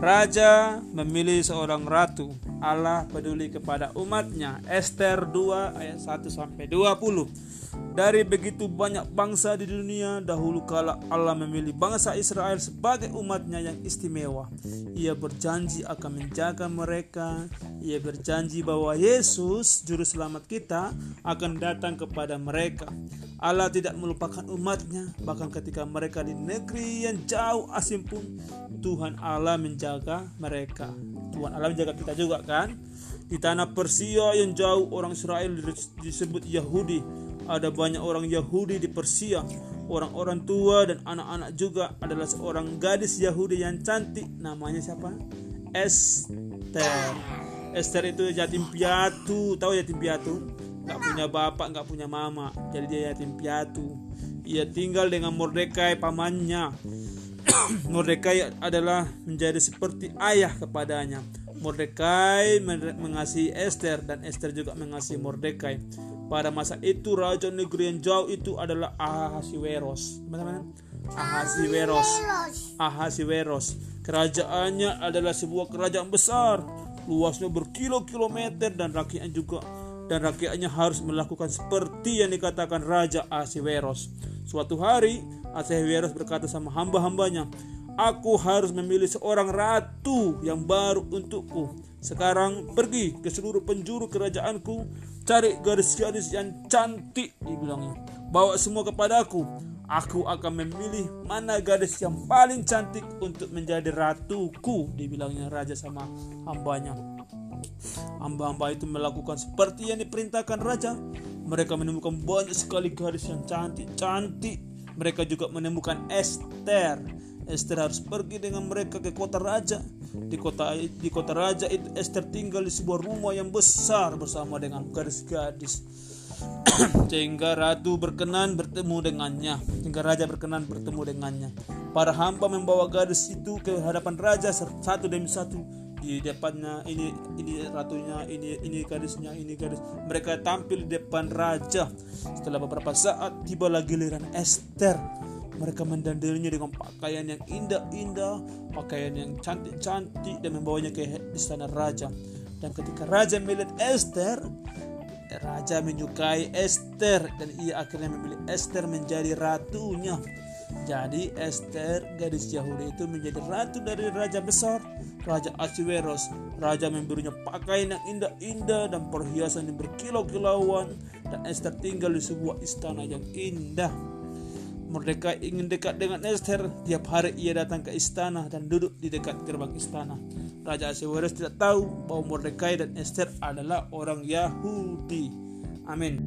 Raja memilih seorang ratu. Allah peduli kepada umatnya. Esther 2 ayat 1 sampai 20. Dari begitu banyak bangsa di dunia, dahulu kala Allah memilih bangsa Israel sebagai umatnya yang istimewa. Ia berjanji akan menjaga mereka. Ia berjanji bahwa Yesus, Juru Selamat kita, akan datang kepada mereka. Allah tidak melupakan umatnya, bahkan ketika mereka di negeri yang jauh asing pun, Tuhan Allah menjaga mereka. Tuhan Allah menjaga kita juga kan? Di tanah Persia yang jauh orang Israel disebut Yahudi ada banyak orang Yahudi di Persia. Orang-orang tua dan anak-anak juga adalah seorang gadis Yahudi yang cantik. Namanya siapa? Esther. Esther itu yatim piatu. Tahu yatim piatu? Gak punya bapak, gak punya mama. Jadi dia yatim piatu. Ia tinggal dengan Mordekai pamannya. Mordekai adalah menjadi seperti ayah kepadanya. Mordekai mengasihi Esther dan Esther juga mengasihi Mordekai. Pada masa itu raja negeri yang jauh itu adalah Ahasiweros. Teman-teman, Ahasiweros. Ahasiweros. Kerajaannya adalah sebuah kerajaan besar, luasnya berkilo-kilometer dan rakyatnya juga dan rakyatnya harus melakukan seperti yang dikatakan Raja Ahasiweros. Suatu hari Ahasiweros berkata sama hamba-hambanya, Aku harus memilih seorang ratu yang baru untukku. Sekarang pergi ke seluruh penjuru kerajaanku Cari gadis-gadis yang cantik dibilangnya. Bawa semua kepadaku. Aku akan memilih mana gadis yang paling cantik untuk menjadi ratuku dibilangnya raja sama hambanya. Hamba-hamba itu melakukan seperti yang diperintahkan raja. Mereka menemukan banyak sekali gadis yang cantik-cantik. Mereka juga menemukan Esther Esther harus pergi dengan mereka ke kota raja. Di kota di kota raja itu Esther tinggal di sebuah rumah yang besar bersama dengan gadis-gadis. Sehingga ratu berkenan bertemu dengannya. Sehingga raja berkenan bertemu dengannya. Para hamba membawa gadis itu ke hadapan raja satu demi satu di depannya ini ini ratunya ini ini gadisnya ini gadis mereka tampil di depan raja setelah beberapa saat tiba lagi giliran Esther mereka mendandaninya dengan pakaian yang indah-indah, pakaian yang cantik-cantik dan membawanya ke istana raja. Dan ketika raja melihat Esther, raja menyukai Esther dan ia akhirnya memilih Esther menjadi ratunya. Jadi Esther gadis Yahudi itu menjadi ratu dari raja besar Raja Asiweros Raja memberinya pakaian yang indah-indah dan perhiasan yang berkilau-kilauan Dan Esther tinggal di sebuah istana yang indah Merdeka ingin dekat dengan Esther, tiap hari ia datang ke istana dan duduk di dekat gerbang istana. Raja Ahasuerus tidak tahu bahwa Mordekai dan Esther adalah orang Yahudi. Amin.